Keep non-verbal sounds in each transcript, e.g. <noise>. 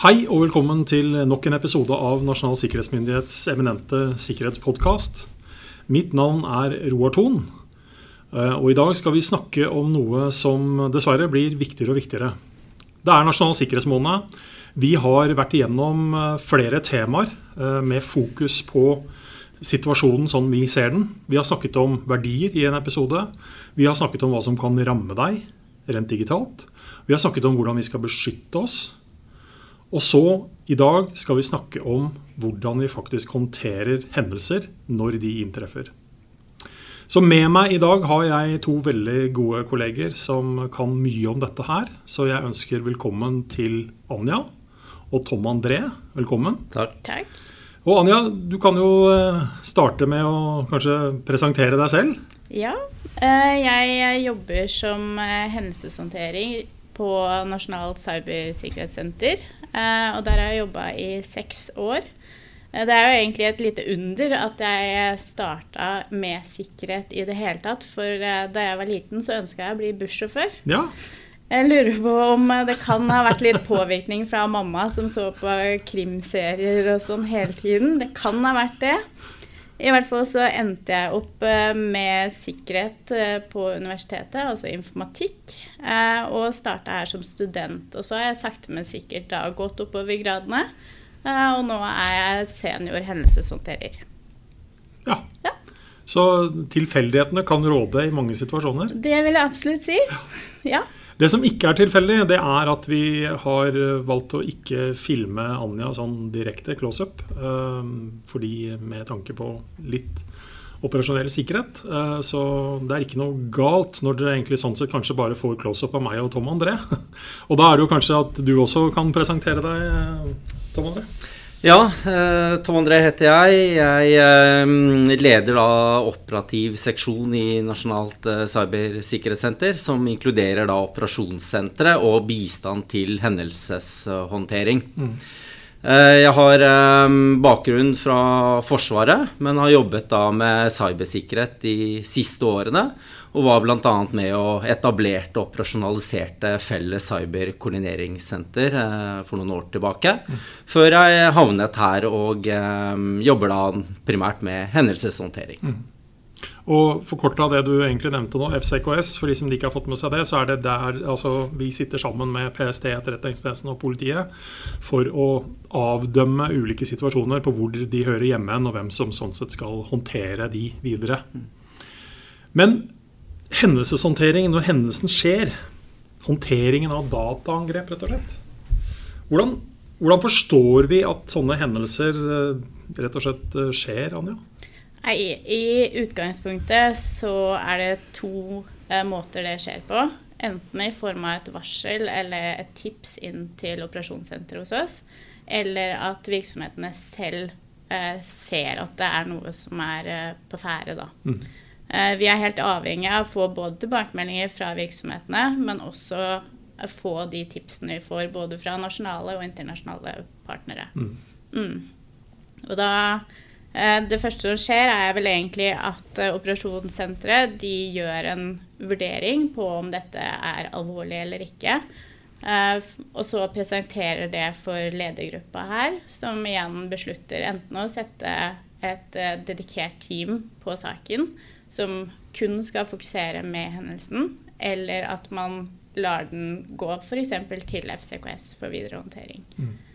Hei og velkommen til nok en episode av Nasjonal sikkerhetsmyndighets eminente sikkerhetspodkast. Mitt navn er Roar Thon, eh, og i dag skal vi snakke om noe som dessverre blir viktigere og viktigere. Det er Nasjonal sikkerhetsmåned. Vi har vært igjennom eh, flere temaer eh, med fokus på situasjonen sånn vi ser den. Vi har snakket om verdier i en episode. Vi har snakket om hva som kan ramme deg rent digitalt. Vi har snakket om hvordan vi skal beskytte oss og så, i dag, skal vi snakke om hvordan vi faktisk håndterer hendelser når de inntreffer. Så med meg i dag har jeg to veldig gode kolleger som kan mye om dette her. Så jeg ønsker velkommen til Anja og Tom André. Velkommen. Takk. Takk. Og Anja, du kan jo eh, starte med å kanskje presentere deg selv. Ja. eh, Jeg jobber som eh, hendelseshåndtering på Nasjonalt cybersikkerhetssenter. Eh, Og der har jeg jobba i seks år. Eh, Det er jo egentlig et lite under at jeg starta med sikkerhet i det hele tatt. For eh, da jeg var liten, så ønska jeg å bli bussjåfør. Ja, Jeg lurer på om det kan ha vært litt påvirkning fra mamma, som så på krimserier og sånn hele tiden. Det kan ha vært det. I hvert fall så endte jeg opp eh, med sikkerhet eh, på universitetet, altså informatikk, eh, og starta her som student. Og så har jeg sakte, men sikkert da gått oppover gradene, og nå er jeg senior hendelseshåndterer. ja. Ja. Så tilfeldighetene kan råde i mange situasjoner. Det vil jeg absolutt si. Ja. Det som ikke er tilfeldig, det er at vi har valgt å ikke filme Anja sånn direkte close-up. eh, Fordi med tanke på litt operasjonell sikkerhet. eh, Så det er ikke noe galt når dere egentlig sånn sett kanskje bare får close-up av meg og Tom André. <laughs> Og da er det jo kanskje at du også kan presentere deg, Tom Tom André. Ja, eh, Tom André heter jeg. Jeg eh, leder da operativ seksjon i Nasjonalt eh, cybersikkerhetssenter, som inkluderer da operasjonssenteret og bistand til hendelseshåndtering. Mm. Jeg har bakgrunn fra Forsvaret, men har jobbet da med cybersikkerhet de siste årene. Og var bl.a. med og etablerte og operasjonaliserte felles cyberkoordineringssenter eh, for noen år tilbake. Før jeg havnet her og eh, jobber da primært med hendelseshåndtering. Og forkorta det du egentlig nevnte nå, FCKS, for de som ikke har fått med seg det, så er det der altså, vi sitter sammen med PST, Etterretningstjenesten og politiet for å avdømme ulike situasjoner på hvor de hører hjemme, og hvem som sånn sett skal håndtere de videre. Men hendelseshåndtering, når hendelsen skjer, håndteringen av dataangrep, rett og slett Hvordan, hvordan forstår vi at sånne hendelser eh, rett og slett eh, skjer, Anja? Nei, I utgangspunktet så er det to eh, måter det skjer på. Enten i form av et varsel eller et tips inn til operasjonssenteret hos oss. Eller at virksomhetene selv eh, ser at det er noe som er eh, på ferde. Da. Eh, vi er helt avhengig av å få både tilbakemeldinger fra virksomhetene, men også eh, få de tipsene vi får både fra nasjonale og internasjonale partnere. Mm. Og da eh, Det første som skjer, er vel egentlig at eh, operasjonssenteret de gjør en vurdering på om dette er alvorlig eller ikke. Eh, og så presenterer det for ledergruppa her, som igjen beslutter enten å sette et eh, dedikert team på saken, som kun skal fokusere med hendelsen, eller at man lar den gå f.eks. til FCKS for videre håndtering. Og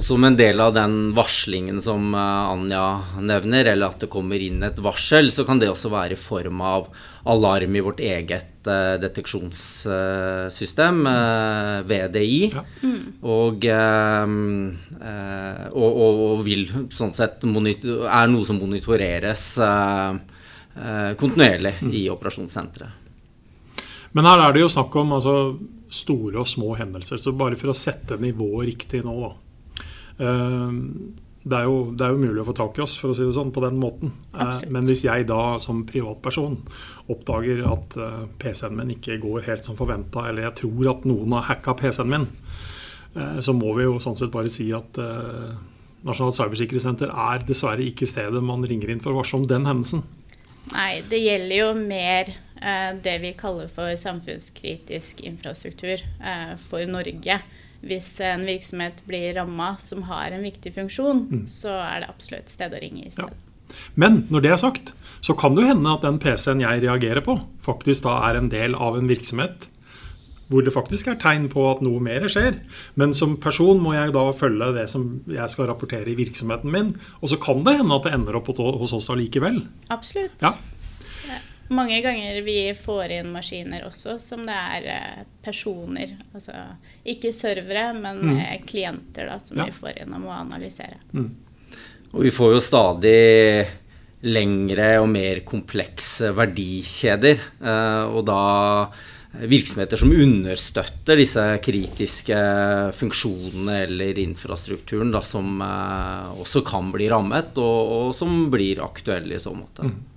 som en del av den varslingen som eh, Anja nevner, eller at det kommer inn et varsel, så kan det også være i form av alarm i vårt eget eh, deteksjonssystem, eh, VDI. Ja. Og, eh, eh, og, og, og vil sånn sett er noe som monitoreres kontinuerlig i operasjonssenteret. Men her er det jo snakk om altså, store og små hendelser. Så bare for å sette nivået riktig nå, da. Eh, Det er, jo, det er jo mulig å få tak i oss, for å si det sånn, på den måten. Eh, Absolutt. Men hvis jeg da som privatperson oppdager at eh, PC-en min ikke går helt som forventa, eller jeg tror at noen har hacka PC-en min, eh, så må vi jo sånn sett bare si at Nasjonalt cybersikkerhetssenter er dessverre ikke stedet man ringer inn for å varsle om den hendelsen. Nei, det gjelder jo mer eh, det vi kaller for samfunnskritisk infrastruktur eh, for Norge. Hvis en virksomhet blir ramma som har en viktig funksjon, mm. så er det absolutt sted å ringe i stedet. Ja. Men når det er sagt, så kan det hende at den PC-en jeg reagerer på, faktisk da er en del av en virksomhet hvor det faktisk er tegn på at noe mer skjer. Men som person må jeg da følge det som jeg skal rapportere i virksomheten min. Og så kan det hende at det ender opp hos oss allikevel. Absolutt. Ja mange ganger vi får inn maskiner også som det er eh, personer. Altså ikke servere, men mm. Eh, klienter da, som ja. vi får inn og må analysere. Mm. Og vi får jo stadig lengre og mer komplekse verdikjeder. Eh, og da virksomheter som understøtter disse kritiske funksjonene eller infrastrukturen, da, som også kan bli rammet, og, og som blir aktuelle i så måte. Mm.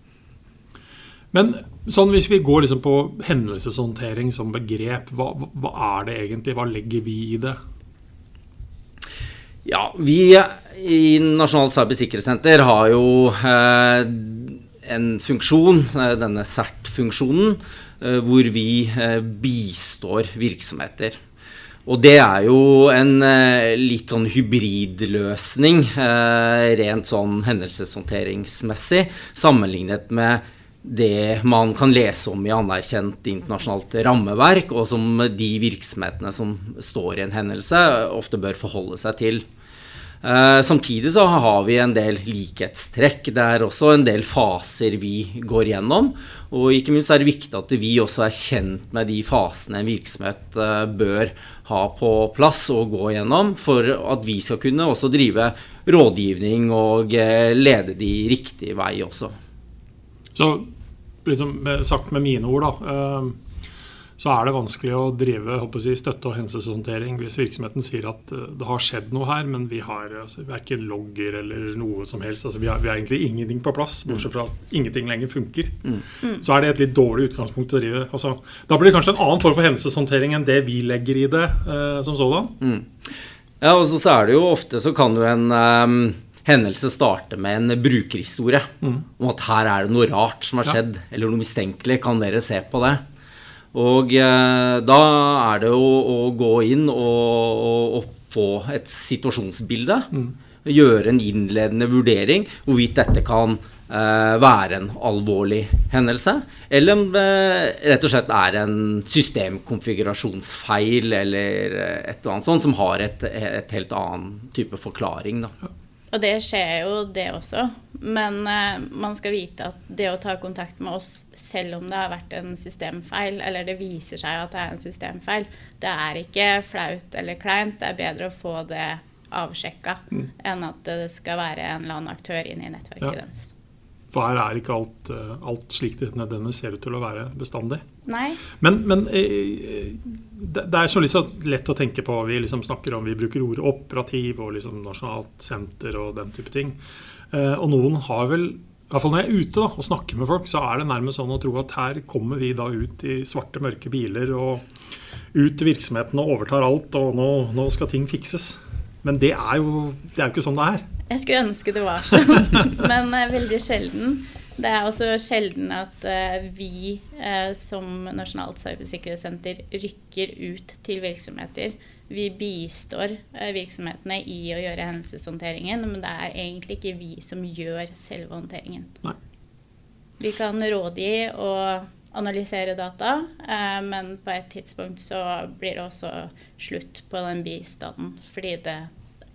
Men sånn, hvis vi går liksom på hendelseshåndtering som begrep, hva, hva, er det egentlig? Hva legger vi i det? Ja, vi i Nasjonalt cybersikkerhetssenter har jo eh, en funksjon, eh, denne CERT-funksjonen, eh, hvor vi eh, bistår virksomheter. Og det er jo en eh, litt sånn hybridløsning, eh, rent sånn hendelseshåndteringsmessig, sammenlignet med det man kan lese om i anerkjent internasjonalt rammeverk, og som de virksomhetene som står i en hendelse, ofte bør forholde seg til. Eh, samtidig så har vi en del likhetstrekk. Det er også en del faser vi går gjennom. Og ikke minst er det viktig at vi også er kjent med de fasene en virksomhet eh, bør ha på plass og gå gjennom, for at vi skal kunne også drive rådgivning og eh, lede de riktig vei også. Så liksom, sagt med mine ord, da, ehm, så er det vanskelig å drive jeg, støtte- og hendelseshåndtering hvis virksomheten sier at eh, det har skjedd noe her, men vi har altså, ikke logger eller noe som helst. Altså, vi, har, vi, har, egentlig ingenting på plass, bortsett fra at ingenting lenger funker. Mm. mm. Så er det et litt dårlig utgangspunkt å drive. Altså, da blir det kanskje en annen form for hendelseshåndtering enn det vi legger i det eh, som sådan. Mm. Ja, og så, er det jo ofte så kan jo en um hendelse starter med en brukerhistorie. Mm. Om at her er det noe rart som har skjedd, ja. eller noe mistenkelig. Kan dere se på det? Og eh, da er det å, å gå inn og, og, og, få et situasjonsbilde. Mm. Gjøre en innledende vurdering hvorvidt dette kan eh, være en alvorlig hendelse, eller om det rett og slett er en systemkonfigurasjonsfeil eller et eller annet sånt som har et, et helt annen type forklaring. da. Og det skjer jo, det også. Men eh, man skal vite at det å ta kontakt med oss, selv om det har vært en systemfeil, eller det viser seg at det er en systemfeil, det er ikke flaut eller kleint. Det er bedre å få det avsjekka mm. enn at det skal være en eller annen aktør inn i nettverket ja. deres. For her er ikke alt, eh, alt slik det nødvendigvis ser ut til å være bestandig. Nei. Men, men eh, det er så liksom lett å tenke på Vi liksom snakker om, vi bruker ordet operativ og liksom nasjonalt senter og den type ting. Eh, og noen har vel i hvert fall når jeg er ute da, og snakker med folk, så er det nærmest sånn å tro at her kommer vi da ut i svarte, mørke biler og ut til virksomheten og overtar alt, og nå, nå skal ting fikses. Men det er, jo, det er jo ikke sånn det er. Jeg skulle ønske det var sånn, <laughs> men uh, veldig sjelden. Det er også sjelden at uh, vi uh, som Nasjonalt cybersikkerhetssenter rykker ut til virksomheter. Vi bistår virksomhetene i å gjøre hendelseshåndteringen, men det er egentlig ikke vi som gjør selve håndteringen. Nei. Vi kan rådgi og analysere data, men på et tidspunkt så blir det også slutt på den bistanden fordi det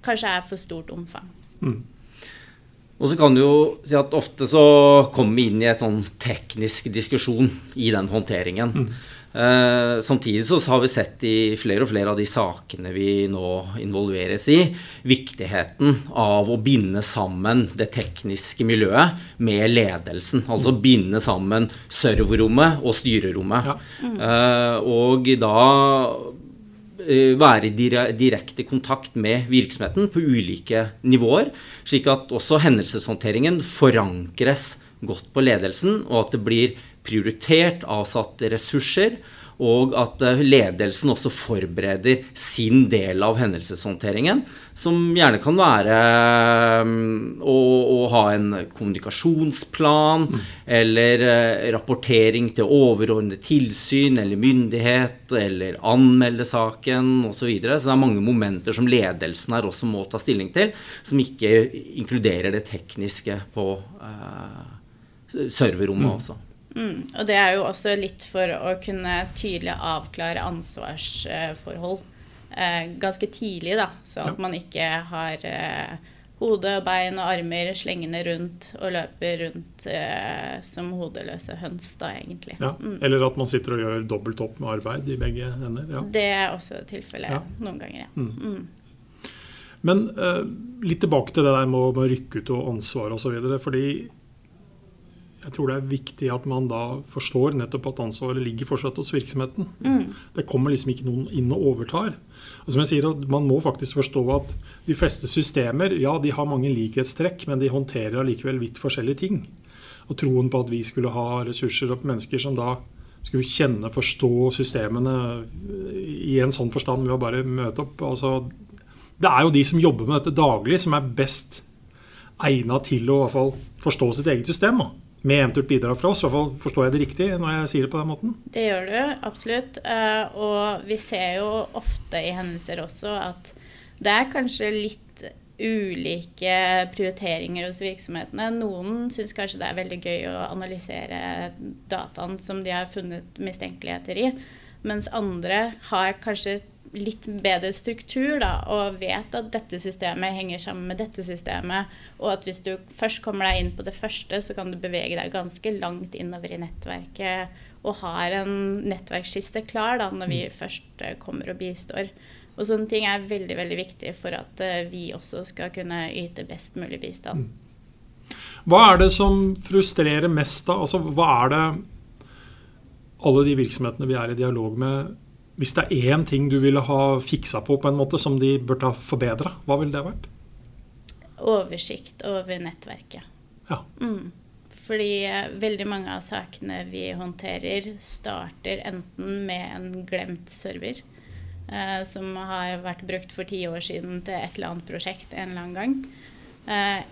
kanskje er for stort omfang. Mm. Og så kan du jo si at ofte så kommer vi inn i et sånn teknisk diskusjon i den håndteringen. Mm. Eh, samtidig så har vi sett i flere og flere av de sakene vi nå involveres i, viktigheten av å binde sammen det tekniske miljøet med ledelsen. Altså binde sammen serverrommet og styrerommet. Ja. Mm. Eh, og da være i direkte kontakt med virksomheten på ulike nivåer, slik at også hendelseshåndteringen forankres godt på ledelsen, og at det blir prioritert avsatte ressurser, Og at eh, ledelsen også forbereder sin del av hendelseshåndteringen. Som gjerne kan være um, å, å, ha en kommunikasjonsplan, mm. eller uh, rapportering til overordnet tilsyn eller myndighet, eller anmelde saken osv. Så, videre. så det er mange momenter som ledelsen her også må ta stilling til, som ikke inkluderer det tekniske på eh, serverrommet mm. også. Mm, og det er jo også litt for å kunne tydelig avklare ansvarsforhold eh, ganske tidlig, da. Så at ja. man ikke har eh, hode, bein og armer slengende rundt og løper rundt eh, som hodeløse høns, da egentlig. Ja, mm. Eller at man sitter og gjør dobbelt opp med arbeid i begge hender. Ja. Det er også tilfellet noen ganger, ja. Mm. mm. Men eh, litt tilbake til det der med å rykke ut og ansvar osv. Fordi jeg tror det er viktig at man da forstår nettopp at ansvaret ligger fortsatt hos virksomheten. Mm. Det kommer liksom ikke noen inn og overtar. Og som jeg sier, Man må faktisk forstå at de fleste systemer ja, de har mange likhetstrekk, men de håndterer allikevel vidt forskjellige ting. Og troen på at vi skulle ha ressurser og mennesker som da skulle kjenne, forstå systemene i en sånn forstand ved å bare møte opp altså, Det er jo de som jobber med dette daglig, som er best egna til å i hvert fall forstå sitt eget system. Da med eventuelt bidrag fra oss. I hvert fall Forstår jeg det riktig når jeg sier det på den måten? Det gjør du, absolutt. Eh, og vi ser jo ofte i hendelser også at det er kanskje litt ulike prioriteringer hos virksomhetene. Noen syns kanskje det er veldig gøy å analysere dataen som de har funnet mistenkeligheter i, mens andre har kanskje litt bedre struktur da, og vet at dette systemet henger sammen med dette systemet, og at hvis du først kommer deg inn på det første, så kan du bevege deg ganske langt innover i nettverket og har en nettverkskiste klar da, når vi mm. først eh, kommer og bistår. Og sånne ting er veldig veldig viktig for at uh, vi også skal kunne yte best mulig bistand. Mm. Hva er det som frustrerer mest, da? Altså, hva er det alle de virksomhetene vi er i dialog med, hvis det er én ting du ville ha fiksa på på en måte som de burde ha forbedra, hva ville det vært? Oversikt over nettverket. Ja. Mm. Fordi eh, veldig mange av sakene vi håndterer, starter enten med en glemt server. Eh, som har vært brukt for ti år siden til et eller annet prosjekt en eller annen gang. Eh,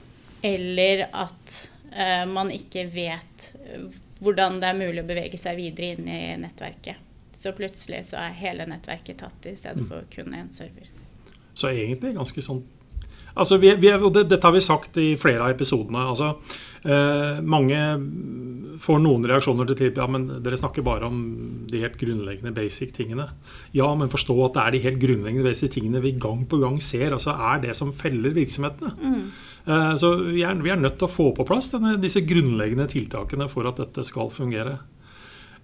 eller at eh, man ikke vet eh, hvordan det er mulig å bevege seg videre inn i nettverket. Så plutselig så er hele nettverket tatt i stedet for kun én server. Så egentlig ganske sånn Altså, vi, vi, det, Dette har vi sagt i flere av episodene. altså eh, Mange får noen reaksjoner til ja, men dere snakker bare om de helt grunnleggende basic tingene. Ja, men forstå at det er de helt grunnleggende basic tingene vi gang på gang ser. altså er det som feller virksomhetene. Mm. Eh, så vi er, vi er, nødt til å få på plass denne, disse grunnleggende tiltakene for at dette skal fungere.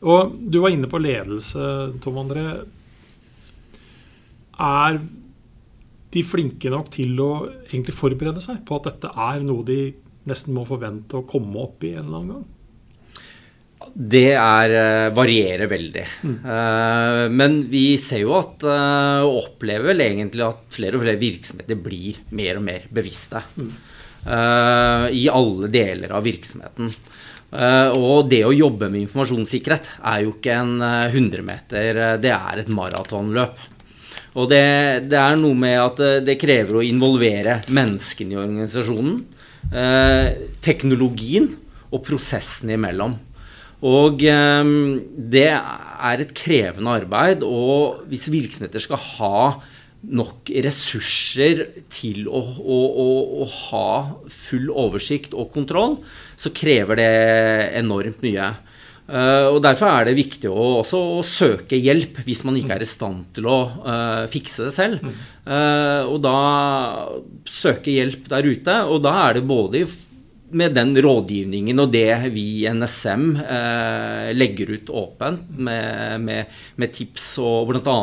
Og du var inne på ledelse, Tom André. Er de flinke nok til å egentlig forberede seg på at dette er noe de nesten må forvente å komme opp i en eller annen gang? Det er, eh, varierer veldig. Mm. Uh, men vi ser jo at uh, og opplever vel egentlig at flere og flere virksomheter blir mer og mer bevisste. Mm. Uh, I alle deler av virksomheten. Uh, og det å jobbe med informasjonssikkerhet er jo ikke en 100-meter, uh, uh, det er et maratonløp. Og det, det, er noe med at det krever å involvere menneskene i organisasjonen, teknologien og prosessen imellom. Og det er et krevende arbeid, og hvis virksomheter skal ha nok ressurser til å, å, å, å, ha full oversikt og kontroll, så krever det enormt mye. Uh, og Derfor er det viktig å, også å søke hjelp hvis man ikke er i stand til å uh, fikse det selv. Uh, og da søke hjelp der ute. Og da er det både med den rådgivningen og det vi i NSM legger ut åpent med, med, med tips og bl.a.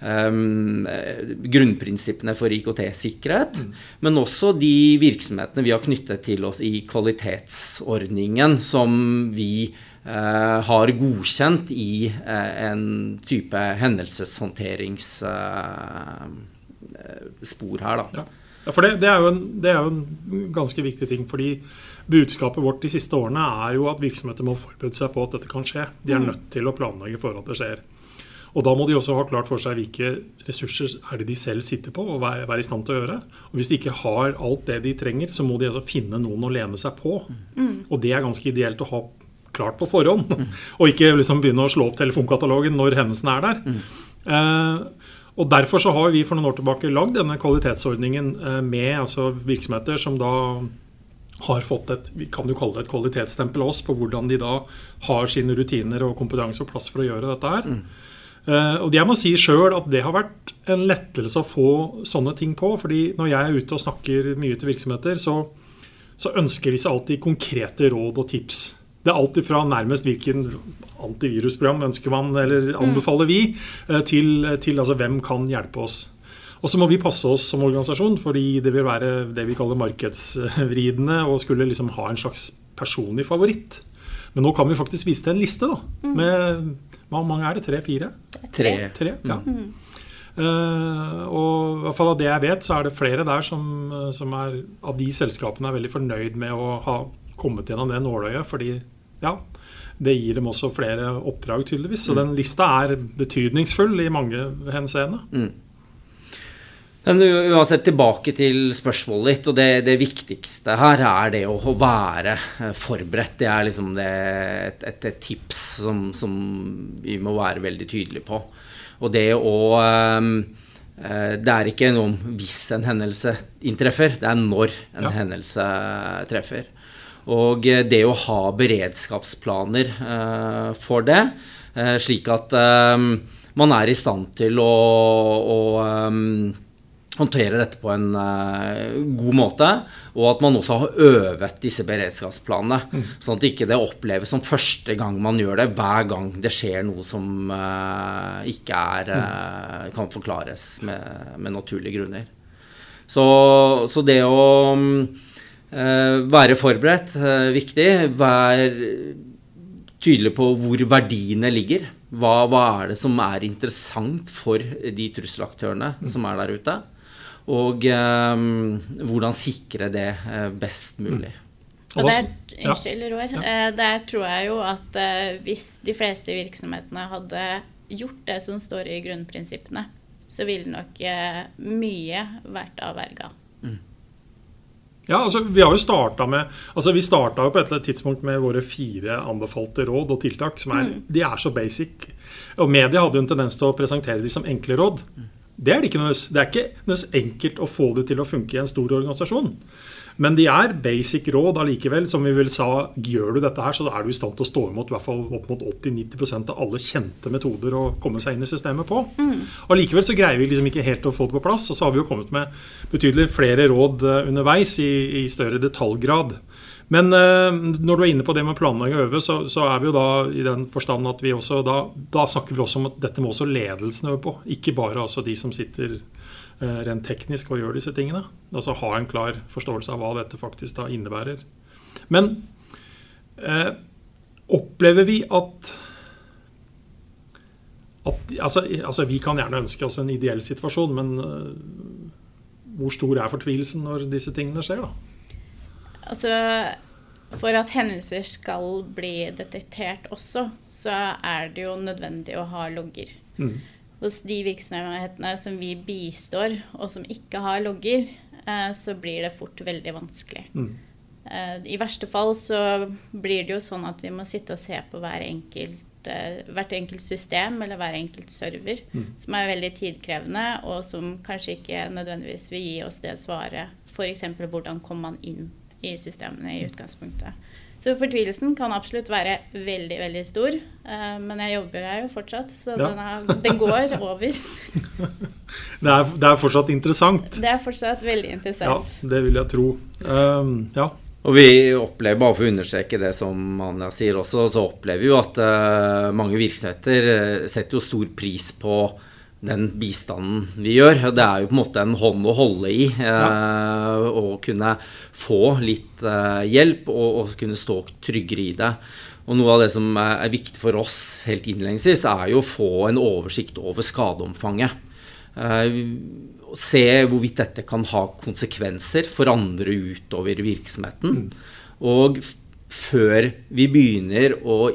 Eh, um, grunnprinsippene for IKT-sikkerhet. Mm. Men også de virksomhetene vi har knyttet til oss i kvalitetsordningen, som vi uh, har godkjent i uh, en type hendelseshåndteringsspor uh, her. da. Ja. Ja, for det, det, er en, det, er jo en, ganske viktig ting. fordi budskapet vårt de siste årene er jo at virksomheter må forberede seg på at dette kan skje. De er Mm. nødt til å planlegge for at det skjer. Og da må de også ha klart for seg hvilke ressurser er det de selv sitter på og være, være i stand til å gjøre. Og hvis de ikke har alt det de trenger, så må de altså finne noen å lene seg på. Og det er ganske ideelt å ha klart på forhånd. <laughs> og ikke liksom begynne å slå opp telefonkatalogen når hendelsen er der. Eh, og Derfor så har vi for noen år tilbake lagd denne kvalitetsordningen eh, med altså virksomheter som da har fått et vi kan jo kalle det et kvalitetsstempel av oss på hvordan de da har sine rutiner og kompetanse og plass for å gjøre dette her. Eh, og jeg må si sjøl at det har vært en lettelse å få sånne ting på. fordi når jeg er ute og snakker mye til virksomheter, så, så ønsker de seg alltid konkrete råd og tips. Det er alltid fra nærmest hvilken antivirusprogram ønsker man eller anbefaler vi, eh, til, til altså hvem kan hjelpe oss. Og så må vi passe oss som organisasjon, fordi det vil være det vi kaller markedsvridende og skulle liksom ha en slags personlig favoritt. Men nå kan vi faktisk vise til en liste, da. Med Hvor mange er det? Tre-fire? Tre. Tre, ja. Eh, og i hvert fall av det jeg vet, så er det flere der som, som er av de selskapene er veldig fornøyd med å ha kommet gjennom det nåløyet. Fordi ja, det gir dem også flere oppdrag, tydeligvis. Så den lista er betydningsfull i mange henseende. Men uansett tilbake til spørsmålet ditt, og det, det viktigste her er det å, å være eh, forberedt. Det er liksom det, et, et, et tips som, som vi må være veldig tydelige på. Og det å eh, Det er ikke noe om hvis en hendelse inntreffer, det er når en Ja. hendelse treffer. Og eh, det å ha beredskapsplaner eh, for det, eh, slik at man er i stand til å, å håndtere dette på en eh, god måte, og at man også har øvet disse beredskapsplanene. Sånn at ikke det oppleves som første gang man gjør det, hver gang det skjer noe som eh, ikke er, eh, kan forklares med, med naturlige grunner. Så, så det å eh, være forberedt er viktig. Vær tydelig på hvor verdiene ligger. Hva, hva er det som er interessant for de trusselaktørene som er der ute? Og eh, hvordan sikre det eh, best mulig. Og der, unnskyld, Roar. Eh, der tror jeg jo at eh, hvis de fleste virksomhetene hadde gjort det som står i grunnprinsippene, så ville nok eh, mye vært avverga. Ja, altså Vi har jo starta med altså vi starta jo på et eller annet tidspunkt med våre fire anbefalte råd og tiltak. som er, De er så basic. Og media hadde jo en tendens til å presentere de som enkle råd. Det er det ikke nødvendigvis. Det er ikke nødvendigvis enkelt å få det til å funke i en stor organisasjon. Men de er basic råd allikevel. Som vi vel sa, gjør du dette her, så er du i stand til å stå imot i hvert fall opp mot 80-90% av alle kjente metoder å komme seg inn i systemet på. Allikevel så greier vi liksom ikke helt å få det på plass. Og så har vi jo kommet med betydelig flere råd eh, underveis i, i større detaljgrad. Men eh, når du er inne på det med planlegging og øve, så, så er vi jo da i den forstand at vi også da, da snakker vi også om at dette må også ledelsen øve på. Ikke bare altså de som sitter rent teknisk og gjør disse tingene. Altså ha en klar forståelse av hva dette faktisk da innebærer. Men eh, opplever vi at at, altså, altså, Vi kan gjerne ønske oss en ideell situasjon, men øh, hvor stor er fortvilelsen når disse tingene skjer? da? Altså, for at hendelser skal bli detektert også, så er det jo nødvendig å ha logger. Mm. Hos de virksomhetene som vi bistår, og som ikke har logger, eh, så blir det fort veldig vanskelig. Mm. Eh, I verste fall så blir det jo sånn at vi må sitte og se på hver enkelt, eh, hvert enkelt system eller hver enkelt server, som er veldig tidkrevende, og som kanskje ikke nødvendigvis vil gi oss det svaret. F.eks. hvordan kom man inn i systemene i utgangspunktet. Så fortvilelsen kan absolutt være veldig, veldig stor. eh, men jeg jobber her jo fortsatt, så Ja. den, er, den går over. <laughs> Det er, det er fortsatt interessant. Det er fortsatt veldig interessant. Ja, det vil jeg tro. Um, ja. Og vi opplever, bare for å understreke det som Anja sier også, så opplever vi jo at uh, mange virksomheter setter jo stor pris på den bistanden vi gjør. Og det er jo på en måte en hånd å holde i. Eh, Å kunne få litt eh, hjelp og, og kunne stå tryggere i det. Og noe av det som er, er viktig for oss helt innledningsvis, er jo å få en oversikt over skadeomfanget. Eh, se hvorvidt dette kan ha konsekvenser for andre utover virksomheten. Og før vi begynner å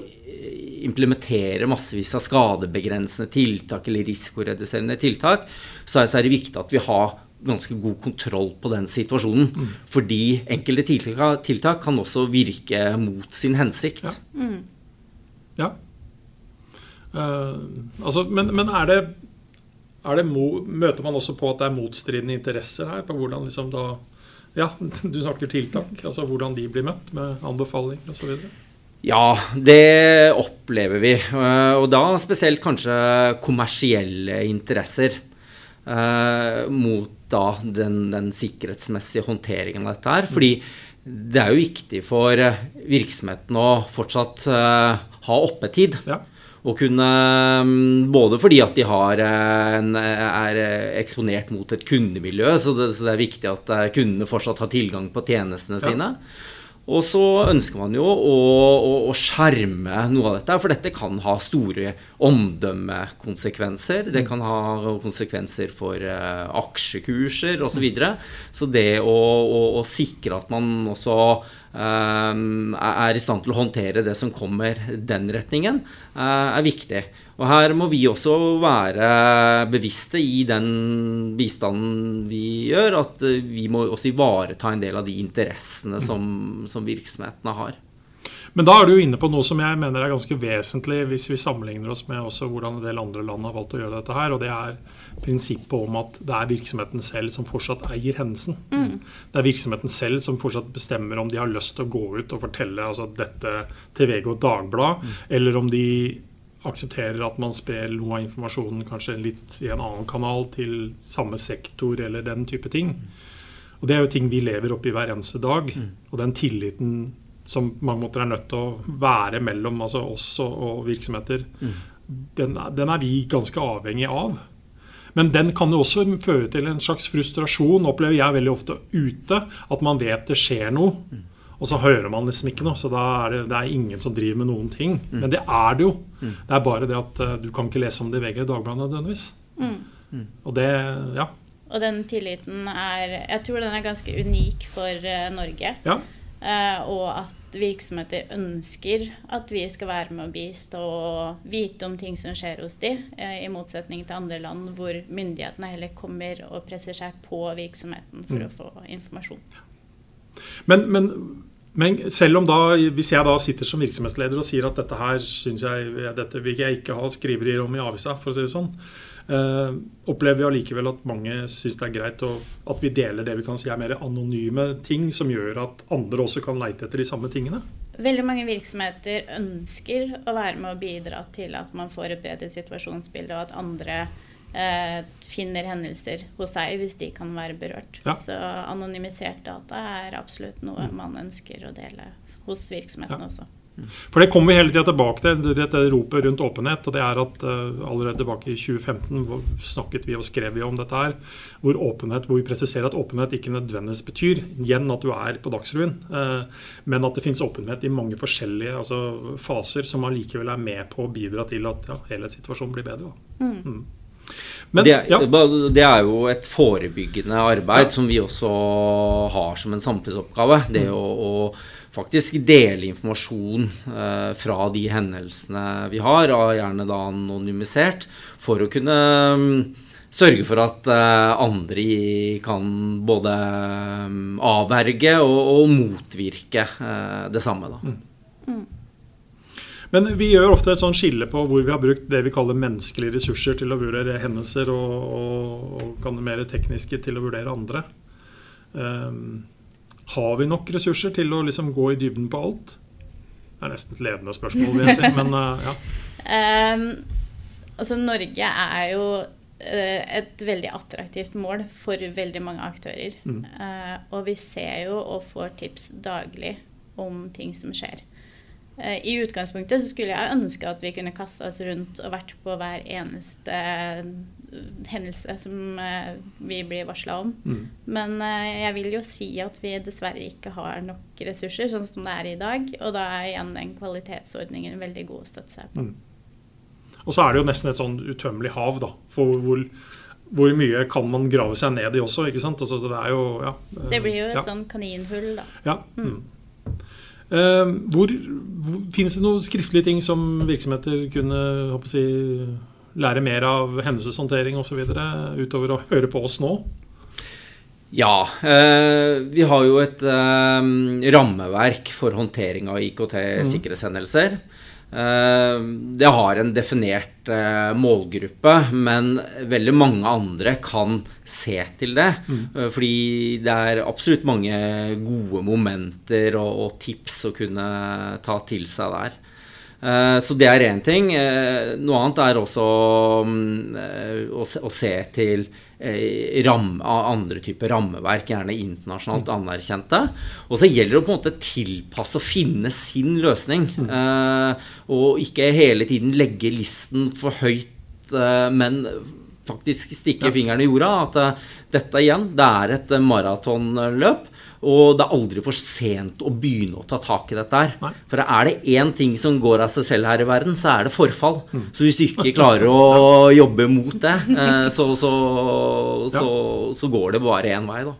implementere massevis av skadebegrensende tiltak eller risikoreduserende tiltak, så er det viktig at vi har ganske god kontroll på den situasjonen. Mm. Fordi enkelte tiltak, tiltak, kan også virke mot sin hensikt. Ja. Mm. ja. Uh, altså, men, men, er det, er det mo, Møter man også på at det er motstridende interesser her? På hvordan liksom da Ja, <laughs> du snakker tiltak. Altså hvordan de blir møtt med anbefalinger osv.? Ja, det opplever vi. Eh, og da spesielt kanskje kommersielle interesser. Eh, mot da den, den, sikkerhetsmessige håndteringen av dette her. Fordi det er jo viktig for virksomheten å fortsatt uh, ha oppetid. Ja. Og kunne, mm, både fordi at de har en, er eksponert mot et kundemiljø, så det, så det, er viktig at kundene fortsatt har tilgang på tjenestene ja. sine. Og så ønsker man jo å, å, å, skjerme noe av dette, for dette kan ha store omdømmekonsekvenser. Det kan ha konsekvenser for uh, aksjekurser osv. Så, videre. så det å, å, sikre at man også er i stand til å håndtere det som kommer den retningen, uh, er viktig. Og her må vi også være bevisste i den bistanden vi gjør, at eh, vi må også ivareta en del av de interessene som, som virksomhetene har. Men da er du jo inne på noe som jeg mener er ganske vesentlig hvis vi sammenligner oss med hvordan en del andre land har valgt å gjøre dette her. Og det er prinsippet om at det er virksomheten selv som fortsatt eier hendelsen. Mm. Det er virksomheten selv som fortsatt bestemmer om de har lyst til å gå ut og fortelle altså, dette til VG og Dagbladet, mm. eller om de aksepterer at man sprer noe av informasjonen kanskje litt i en annen kanal til samme sektor eller den type ting. Og Det er jo ting vi lever oppi hver eneste dag. Mm. Og den tilliten som mange måter er nødt til å være mellom altså oss og, og virksomheter, mm. den, den, er vi ganske avhengig av. Men den kan jo også føre til en slags frustrasjon, opplever jeg veldig ofte ute. At man vet det skjer noe. Mm. Og så hører man liksom ikke noe, så da er det, det er ingen som driver med noen ting. Mm. Men det er det jo. Mm. Det er bare det at uh, du kan ikke lese om det i VG Dagbladet nødvendigvis. Mm. Og det, ja. Og den tilliten er Jeg tror den er ganske unik for uh, Norge. Ja. Uh, og at virksomheter ønsker at vi skal være med å bistå og vite om ting som skjer hos dem, i motsetning til andre land hvor myndighetene heller kommer og presser seg på virksomheten for mm. å få informasjon. Men, men men selv om da, hvis jeg da sitter som virksomhetsleder og sier at dette her synes jeg, dette vil jeg ikke ha skriverier om i avisa, for å si det sånn, eh, opplever vi allikevel at mange syns det er greit å, at vi deler det vi kan si er mer anonyme ting, som gjør at andre også kan leite etter de samme tingene? Veldig mange virksomheter ønsker å være med og bidra til at man får et bedre situasjonsbilde, og at andre eh, finner hendelser hos seg hvis de kan være berørt. Ja. Så anonymisert data er absolutt noe mm. man ønsker å dele hos virksomheten ja. også. For Det kommer vi hele tida tilbake til, dette ropet rundt åpenhet. og det er at uh, Allerede tilbake i 2015 snakket vi og skrev vi om dette her. Hvor åpenhet, hvor vi presiserer at åpenhet ikke nødvendigvis betyr igjen at du er på Dagsrevyen, uh, men at det finnes åpenhet i mange forskjellige altså, faser som allikevel er med på å bidra til at ja, hele situasjonen blir bedre. Mm. Mm. Men, det, er, ja. det, er, jo et forebyggende arbeid ja. som vi også har som en samfunnsoppgave. Det mm. å, å, faktisk dele informasjon eh, fra de hendelsene vi har, gjerne da anonymisert, for å kunne um, sørge for at eh, andre kan både um, avverge og, og motvirke eh, det samme. Da. Mm. Mm. Men vi gjør ofte et sånn skille på hvor vi har brukt det vi kaller menneskelige ressurser til å vurdere hendelser, og, og, og kan det mer tekniske til å vurdere andre. Um, har vi nok ressurser til å liksom gå i dybden på alt? Det er nesten et ledende spørsmål, vil jeg si. Men uh, <laughs> ja. Um, altså Norge er jo uh, et veldig attraktivt mål for veldig mange aktører. Mm. Uh, og vi ser jo og får tips daglig om ting som skjer. Eh, I utgangspunktet så skulle jeg ønske at vi kunne kasta oss rundt og vært på hver eneste eh, hendelse som eh, vi blir varsla om. Mm. Men jeg vil jo si at vi dessverre ikke har nok ressurser, sånn som det er i dag. Og da er igjen den kvalitetsordningen veldig god å støtte seg på. Mm. Og så er det jo nesten et sånn utømmelig hav, da. For hvor, hvor, mye kan man grave seg ned i også, ikke sant. Altså, det er jo ja, Det blir jo et ja. sånn kaninhull, da. Ja. Mm. Eh, hvor, hvor, Fins det noen skriftlige ting som virksomheter kunne håper jeg, lære mer av hendelseshåndtering osv. utover å høre på oss nå? Ja. Eh, vi har jo et eh, rammeverk for håndtering av IKT-sikkerhetshendelser. Eh, det har en definert målgruppe, men veldig mange andre kan se til det. Mm. Fordi det er absolutt mange gode momenter og, tips å kunne ta til seg der. Så det er én ting. Noe annet er også mm, å se til ramme, andre typer rammeverk, gjerne internasjonalt anerkjente. Og så gjelder det å på en måte tilpasse og finne sin løsning. Mm. Og ikke hele tiden legge listen for høyt, men faktisk stikke ja. fingeren i jorda. At dette igjen, det er et maratonløp. Og det er aldri for sent å begynne å ta tak i dette her. Nei. For er det én ting som går av seg selv her i verden, så er det forfall. Mm. Så hvis du ikke klarer å <laughs> jobbe mot det, eh, så, så, så, så går det bare én vei, da.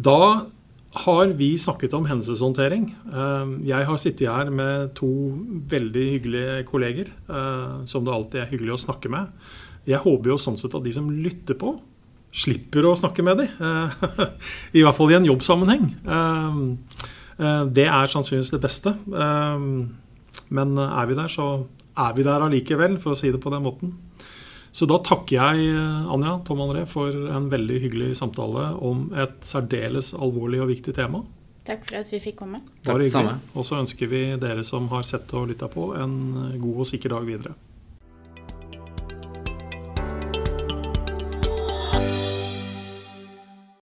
Da har vi snakket om hendelseshåndtering. Eh, jeg har sittet her med to veldig hyggelige kolleger eh, som det alltid er hyggelig å snakke med. Jeg håper jo sånn sett at de som lytter på, slipper å snakke med dem. Eh, <laughs> I hvert fall i en jobbsammenheng. Eh, eh, det er sannsynligvis det beste. Men er vi der, så er vi der allikevel, for å si det på den måten. Så da takker jeg Anja Tom André for en veldig hyggelig samtale om et særdeles alvorlig og viktig tema. Takk for at vi fikk komme. Bare hyggelig. Og så ønsker vi dere som har sett og lytta på, en god og sikker dag videre.